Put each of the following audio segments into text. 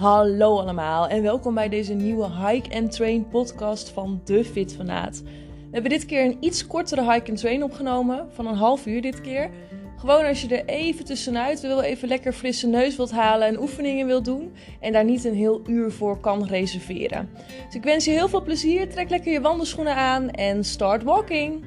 Hallo allemaal en welkom bij deze nieuwe Hike and Train podcast van De Fit Fanaat. We hebben dit keer een iets kortere Hike and Train opgenomen, van een half uur dit keer. Gewoon als je er even tussenuit wil, even lekker frisse neus wilt halen en oefeningen wilt doen en daar niet een heel uur voor kan reserveren. Dus ik wens je heel veel plezier, trek lekker je wandelschoenen aan en start walking!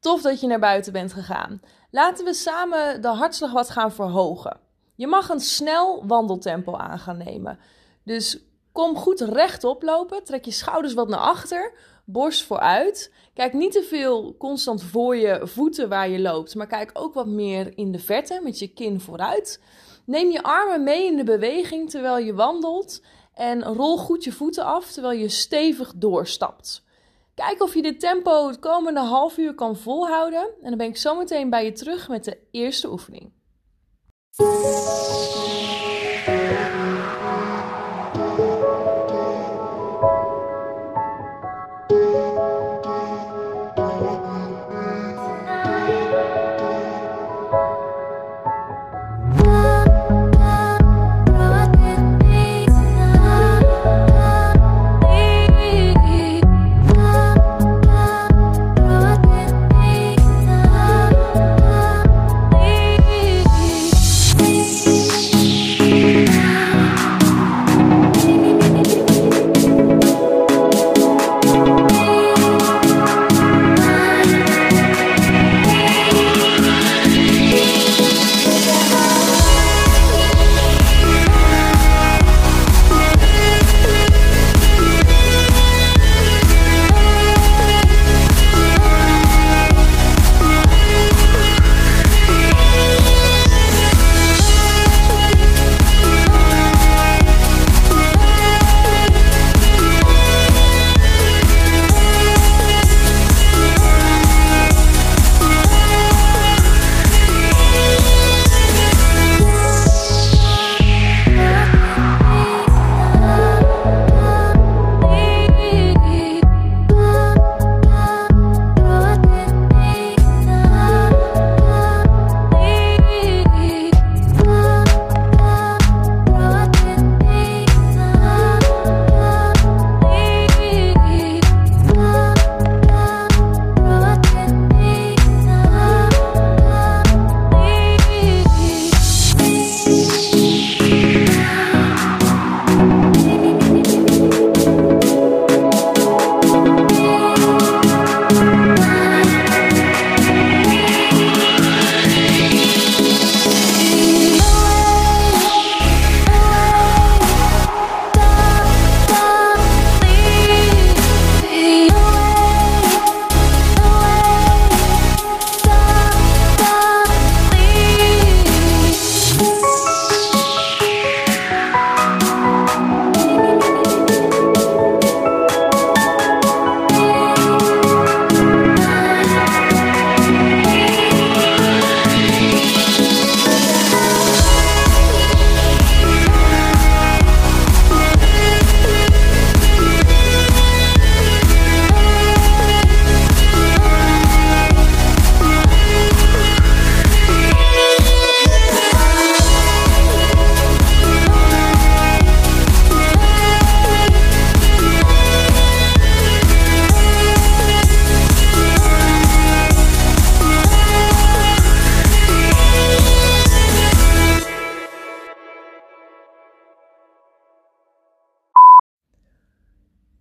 Tof dat je naar buiten bent gegaan. Laten we samen de hartslag wat gaan verhogen. Je mag een snel wandeltempo aan gaan nemen. Dus kom goed rechtop lopen. Trek je schouders wat naar achter. Borst vooruit. Kijk niet te veel constant voor je voeten waar je loopt. Maar kijk ook wat meer in de verte met je kin vooruit. Neem je armen mee in de beweging terwijl je wandelt. En rol goed je voeten af terwijl je stevig doorstapt. Kijk of je dit tempo het komende half uur kan volhouden. En dan ben ik zo meteen bij je terug met de eerste oefening.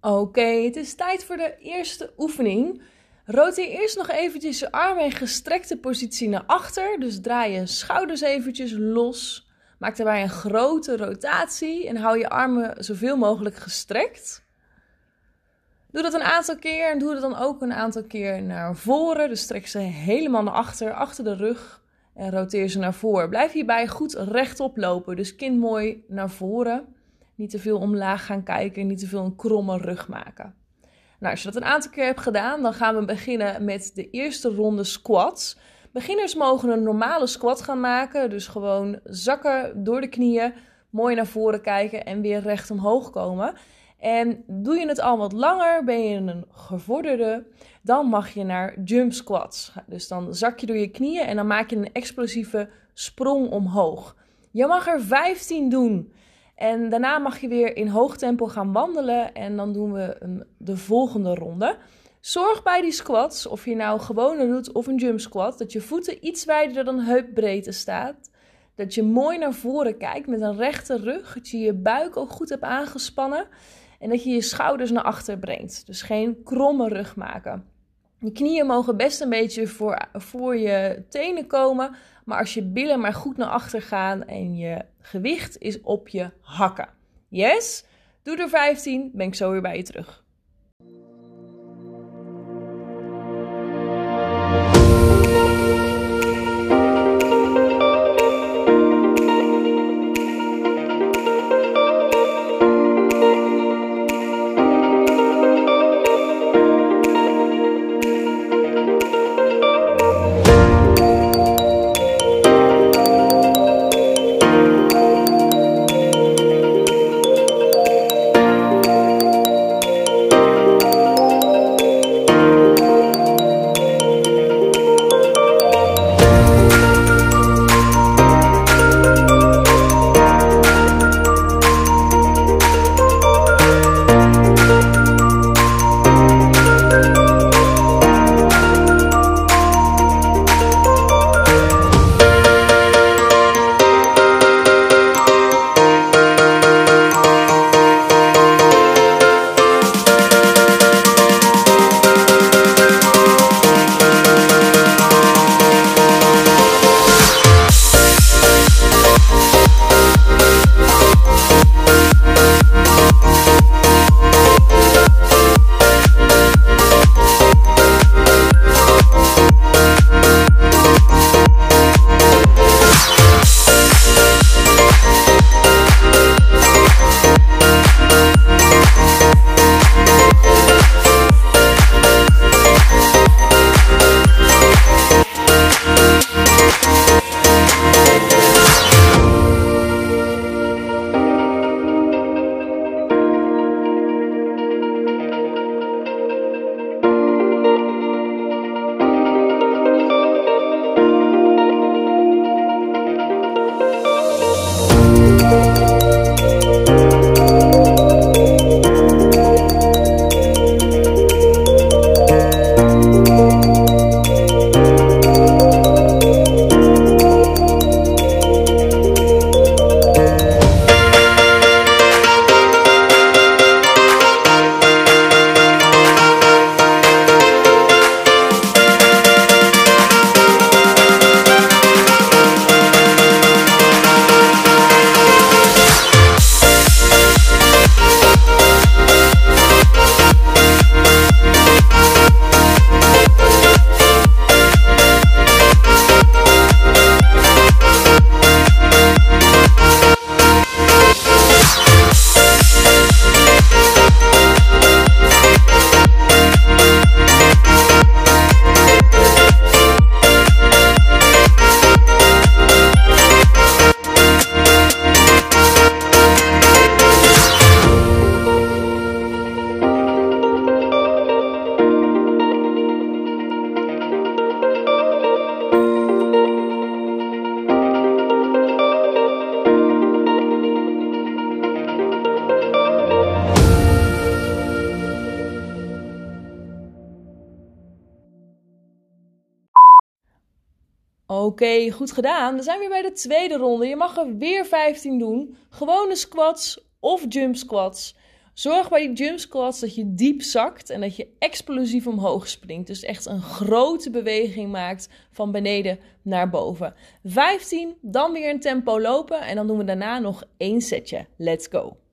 Oké, het is tijd voor de eerste oefening. Roteer eerst nog eventjes je armen in gestrekte positie naar achter. Dus draai je schouders eventjes los. Maak daarbij een grote rotatie en hou je armen zoveel mogelijk gestrekt. Doe dat een aantal keer en doe dat dan ook een aantal keer naar voren. Dus trek ze helemaal naar achter, achter de rug en roteer ze naar voren. Blijf hierbij goed rechtop lopen, dus kin mooi naar voren. Niet te veel omlaag gaan kijken, niet te veel een kromme rug maken. Nou, als je dat een aantal keer hebt gedaan, dan gaan we beginnen met de eerste ronde squats. Beginners mogen een normale squat gaan maken, dus gewoon zakken door de knieën, mooi naar voren kijken en weer recht omhoog komen. En doe je het al wat langer, ben je een gevorderde, dan mag je naar jump squats. Dus dan zak je door je knieën en dan maak je een explosieve sprong omhoog. Je mag er 15 doen. En daarna mag je weer in hoog tempo gaan wandelen en dan doen we de volgende ronde. Zorg bij die squats, of je nou gewone doet of een jump squat, dat je voeten iets wijder dan heupbreedte staat. Dat je mooi naar voren kijkt met een rechte rug, dat je je buik ook goed hebt aangespannen en dat je je schouders naar achter brengt. Dus geen kromme rug maken. Je knieën mogen best een beetje voor, voor je tenen komen. Maar als je billen maar goed naar achter gaan en je gewicht is op je hakken. Yes? Doe er 15, ben ik zo weer bij je terug. Oké, goed gedaan. We zijn weer bij de tweede ronde. Je mag er weer 15 doen. Gewone squats of jump squats. Zorg bij die jump squats dat je diep zakt en dat je explosief omhoog springt. Dus echt een grote beweging maakt van beneden naar boven. 15, dan weer een tempo lopen en dan doen we daarna nog één setje. Let's go!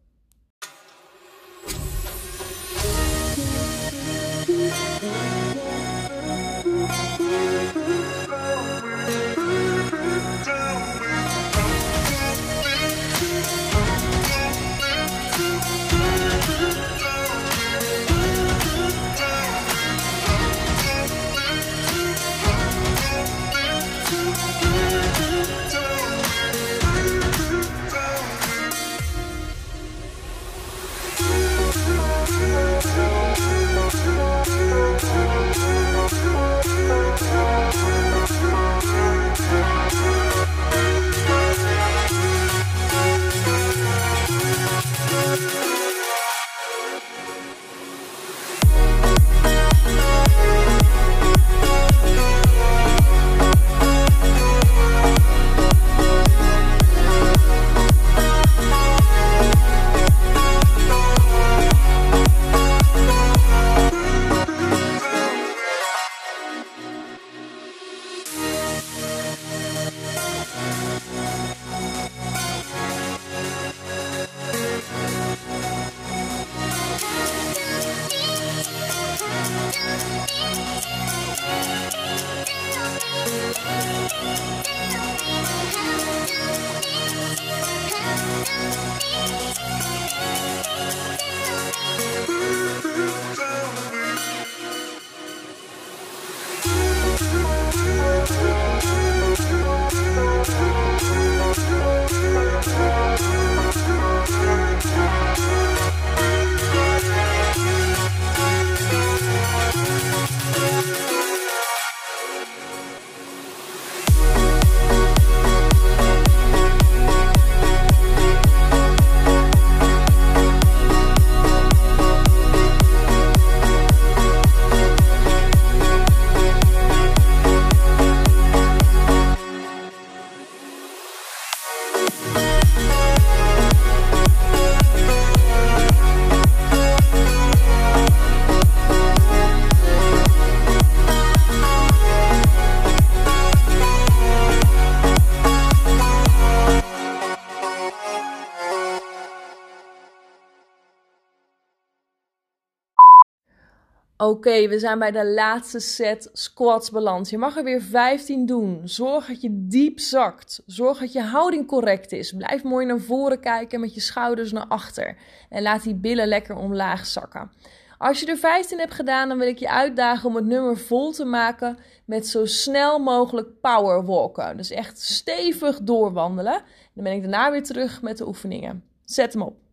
Oké, we zijn bij de laatste set squats balans. Je mag er weer 15 doen. Zorg dat je diep zakt. Zorg dat je houding correct is. Blijf mooi naar voren kijken met je schouders naar achter. En laat die billen lekker omlaag zakken. Als je er 15 hebt gedaan, dan wil ik je uitdagen om het nummer vol te maken met zo snel mogelijk power walken. Dus echt stevig doorwandelen. Dan ben ik daarna weer terug met de oefeningen. Zet hem op.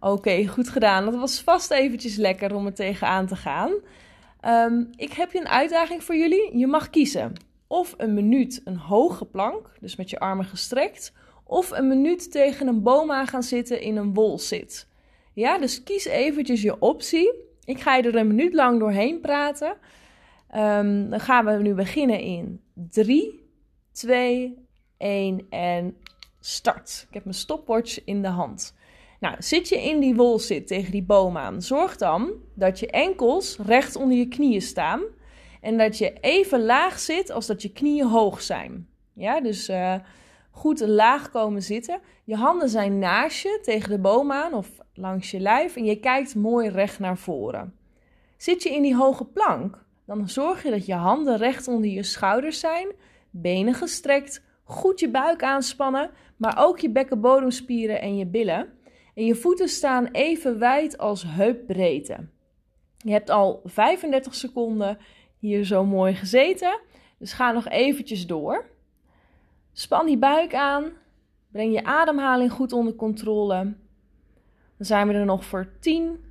Oké, goed gedaan. Dat was vast eventjes lekker om er tegenaan te gaan. Ehm, ik heb hier een uitdaging voor jullie. Je mag kiezen of een minuut een hoge plank, dus met je armen gestrekt, of een minuut tegen een boom aan gaan zitten in een wolzit. Ja, dus kies eventjes je optie. Ik ga je er een minuut lang doorheen praten. Ehm, dan gaan we nu beginnen in 3, 2, 1 en start. Ik heb mijn stopwatch in de hand. Nou, zit je in die wolzit tegen die boom aan, zorg dan dat je enkels recht onder je knieën staan. En dat je even laag zit als dat je knieën hoog zijn. Ja, dus uh, goed laag komen zitten. Je handen zijn naast je tegen de boom aan of langs je lijf en je kijkt mooi recht naar voren. Zit je in die hoge plank, dan zorg je dat je handen recht onder je schouders zijn, benen gestrekt, goed je buik aanspannen, maar ook je bekkenbodemspieren en je billen. En je voeten staan even wijd als heupbreedte. Je hebt al 35 seconden hier zo mooi gezeten. Dus ga nog eventjes door. Span die buik aan. Breng je ademhaling goed onder controle. Dan zijn we er nog voor 10,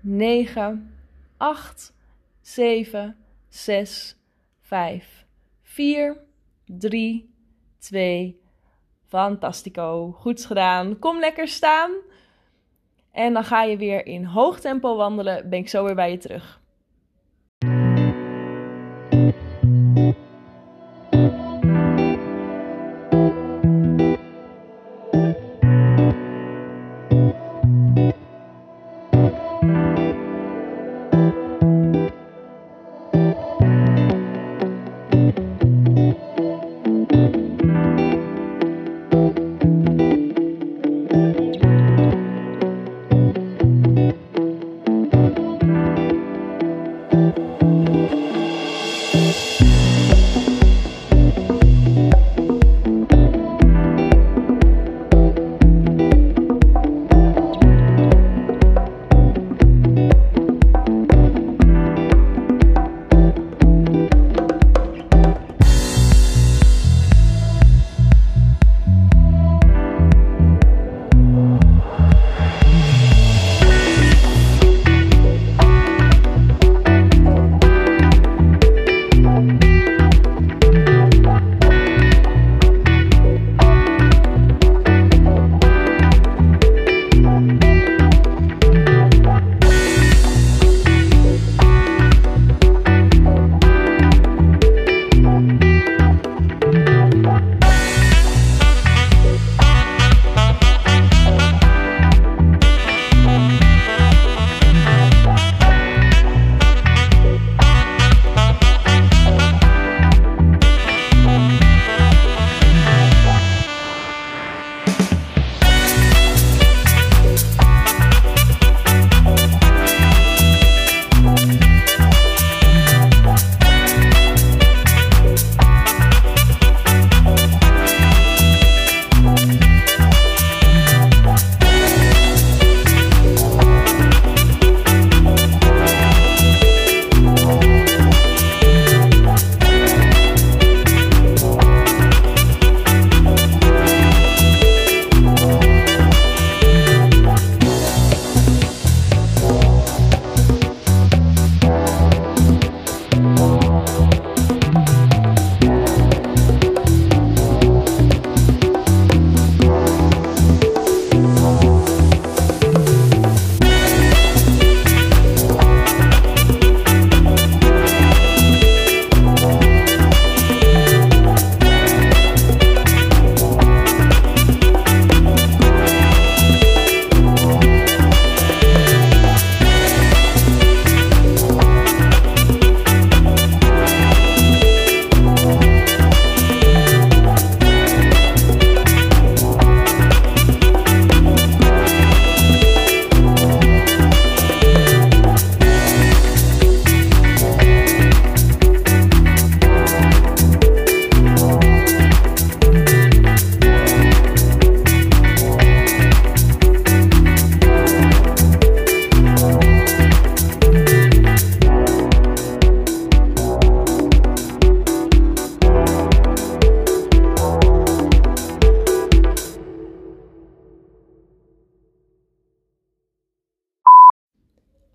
9, 8, 7, 6, 5, 4, 3, 2, Fantastico. Goed gedaan. Kom lekker staan. En dan ga je weer in hoog tempo wandelen. Ben ik zo weer bij je terug.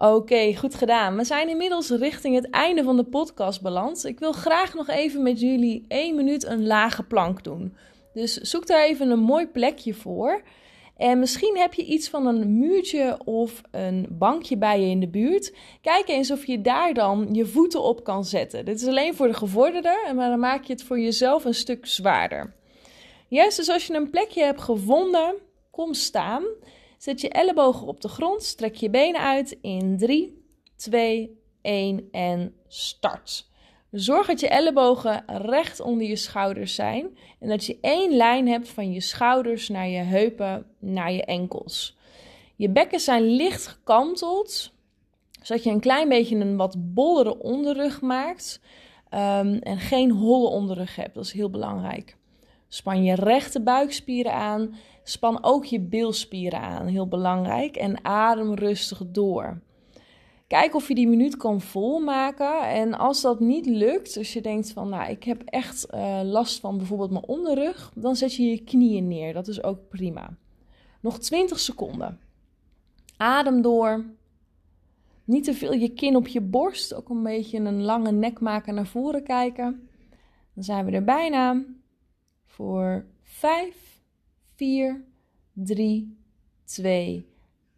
Oké, goed gedaan. We zijn inmiddels richting het einde van de podcast beland. Ik wil graag nog even met jullie één minuut een lage plank doen. Dus zoek daar even een mooi plekje voor. En misschien heb je iets van een muurtje of een bankje bij je in de buurt. Kijk eens of je daar dan je voeten op kan zetten. Dit is alleen voor de gevorderden, maar dan maak je het voor jezelf een stuk zwaarder. Yes, dus als je een plekje hebt gevonden, kom staan. Zet je ellebogen op de grond, strek je benen uit in 3, 2, 1 en start. Zorg dat je ellebogen recht onder je schouders zijn en dat je één lijn hebt van je schouders naar je heupen, naar je enkels. Je bekken zijn licht gekanteld, zodat je een klein beetje een wat bollere onderrug maakt um, en geen holle onderrug hebt. Dat is heel belangrijk. Span je rechte buikspieren aan, span ook je bilspieren aan, heel belangrijk. En adem rustig door. Kijk of je die minuut kan volmaken. En als dat niet lukt, als je denkt van, nou, ik heb echt uh, last van bijvoorbeeld mijn onderrug, dan zet je je knieën neer. Dat is ook prima. Nog 20 seconden. Adem door. Niet te veel je kin op je borst. Ook een beetje een lange nek maken naar voren kijken. Dan zijn we er bijna. Voor 5, 4, 3, 2,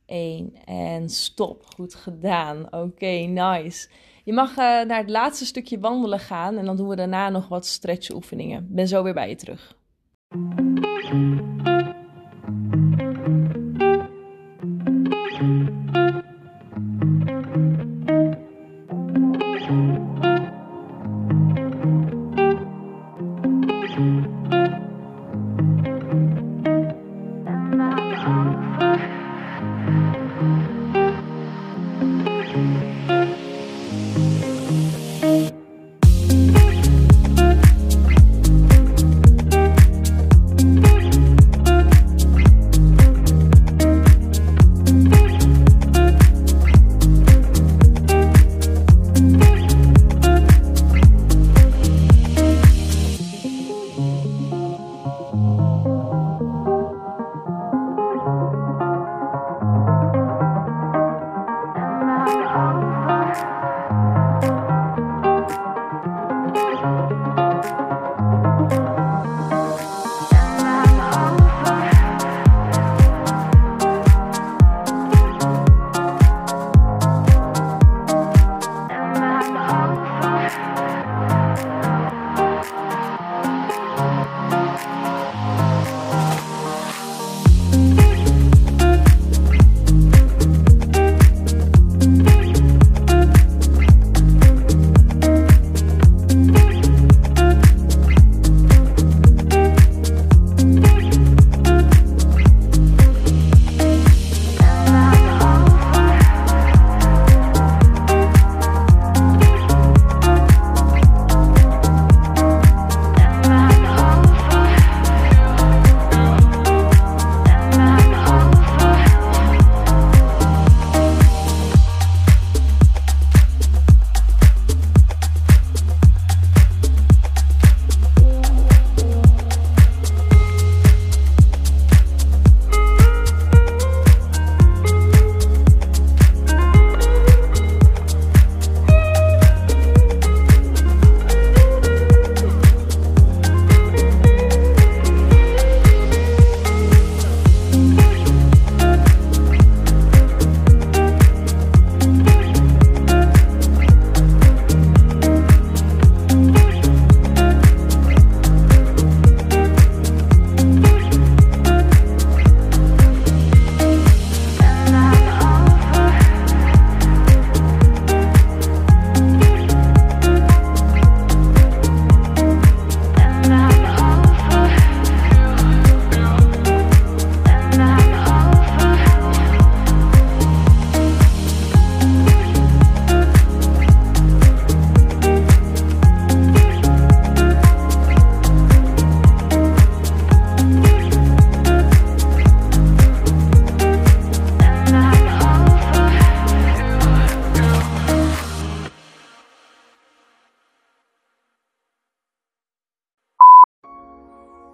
1 en stop. Goed gedaan. Oké, nice. Je mag uh, naar het laatste stukje wandelen gaan en dan doen we daarna nog wat stretchoefeningen. Ben zo weer bij je terug.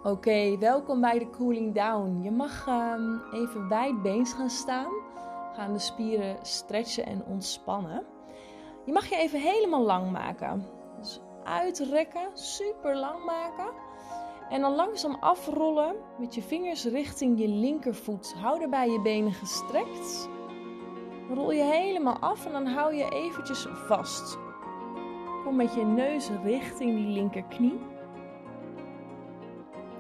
Oké, welkom bij de cooling down. Je mag um, even wijdbeens gaan staan. gaan de spieren stretchen en ontspannen. Je mag je even helemaal lang maken. Dus uitrekken, super lang maken. En dan langzaam afrollen met je vingers richting je linkervoet. Hou daarbij je benen gestrekt. Rol je helemaal af en dan hou je eventjes vast. Kom met je neus richting die linkerknie.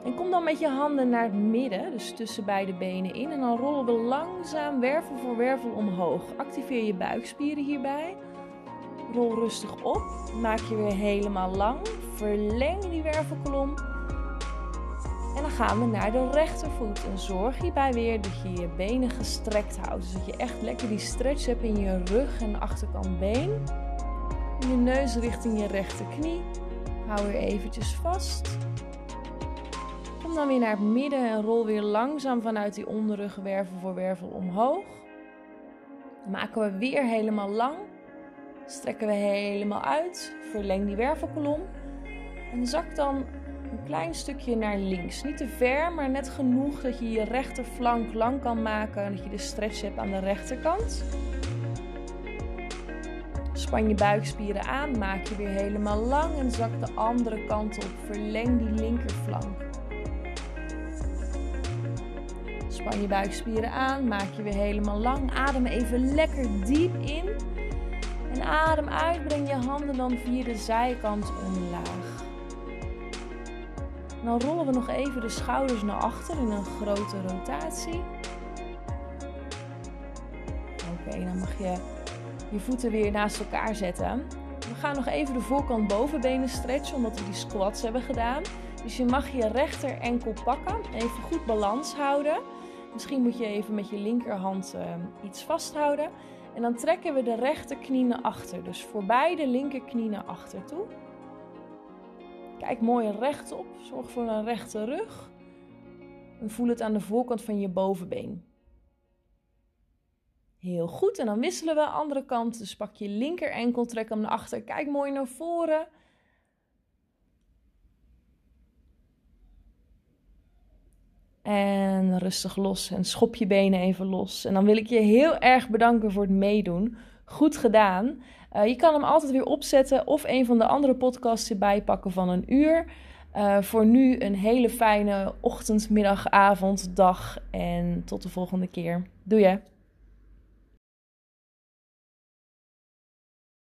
En kom dan met je handen naar het midden, dus tussen beide benen in. En dan rollen we langzaam wervel voor wervel omhoog. Activeer je buikspieren hierbij. Rol rustig op. Maak je weer helemaal lang. Verleng die wervelkolom. En dan gaan we naar de rechtervoet. En zorg hierbij weer dat je je benen gestrekt houdt. Dus dat je echt lekker die stretch hebt in je rug en achterkant been. Je neus richting je rechterknie. Hou weer eventjes vast. Kom dan weer naar het midden en rol weer langzaam vanuit die onderrug wervel voor wervel omhoog. Maken we weer helemaal lang. Strekken we helemaal uit. Verleng die wervelkolom. En zak dan een klein stukje naar links. Niet te ver, maar net genoeg dat je je rechterflank lang kan maken. En dat je de stretch hebt aan de rechterkant. Span je buikspieren aan, maak je weer helemaal lang en zak de andere kant op. Verleng die linkerflank. Span je buikspieren aan, maak je weer helemaal lang. Adem even lekker diep in. En adem uit, breng je handen dan via de zijkant omlaag. dan rollen we nog even de schouders naar achter in een grote rotatie. Oké, dan mag je je voeten weer naast elkaar zetten. We gaan nog even de voorkant bovenbenen stretchen, omdat we die squats hebben gedaan. Dus je mag je rechter enkel pakken, even goed balans houden. Misschien moet je even met je linkerhand uh, iets vasthouden. En dan trekken we de rechterknie naar achter. Dus voorbij de linkerknie naar achter toe. Kijk mooi rechtop. Zorg voor een rechte rug. En voel het aan de voorkant van je bovenbeen. Heel goed. En dan wisselen we andere kant. Dus pak je linker enkel, trek hem naar achter. Kijk mooi naar voren. En rustig los en schop je benen even los. En dan wil ik je heel erg bedanken voor het meedoen. Goed gedaan. Uh, je kan hem altijd weer opzetten of een van de andere podcasts erbij pakken van een uur. Uh, voor nu een hele fijne ochtend, middag, avond, dag en tot de volgende keer. Doei je.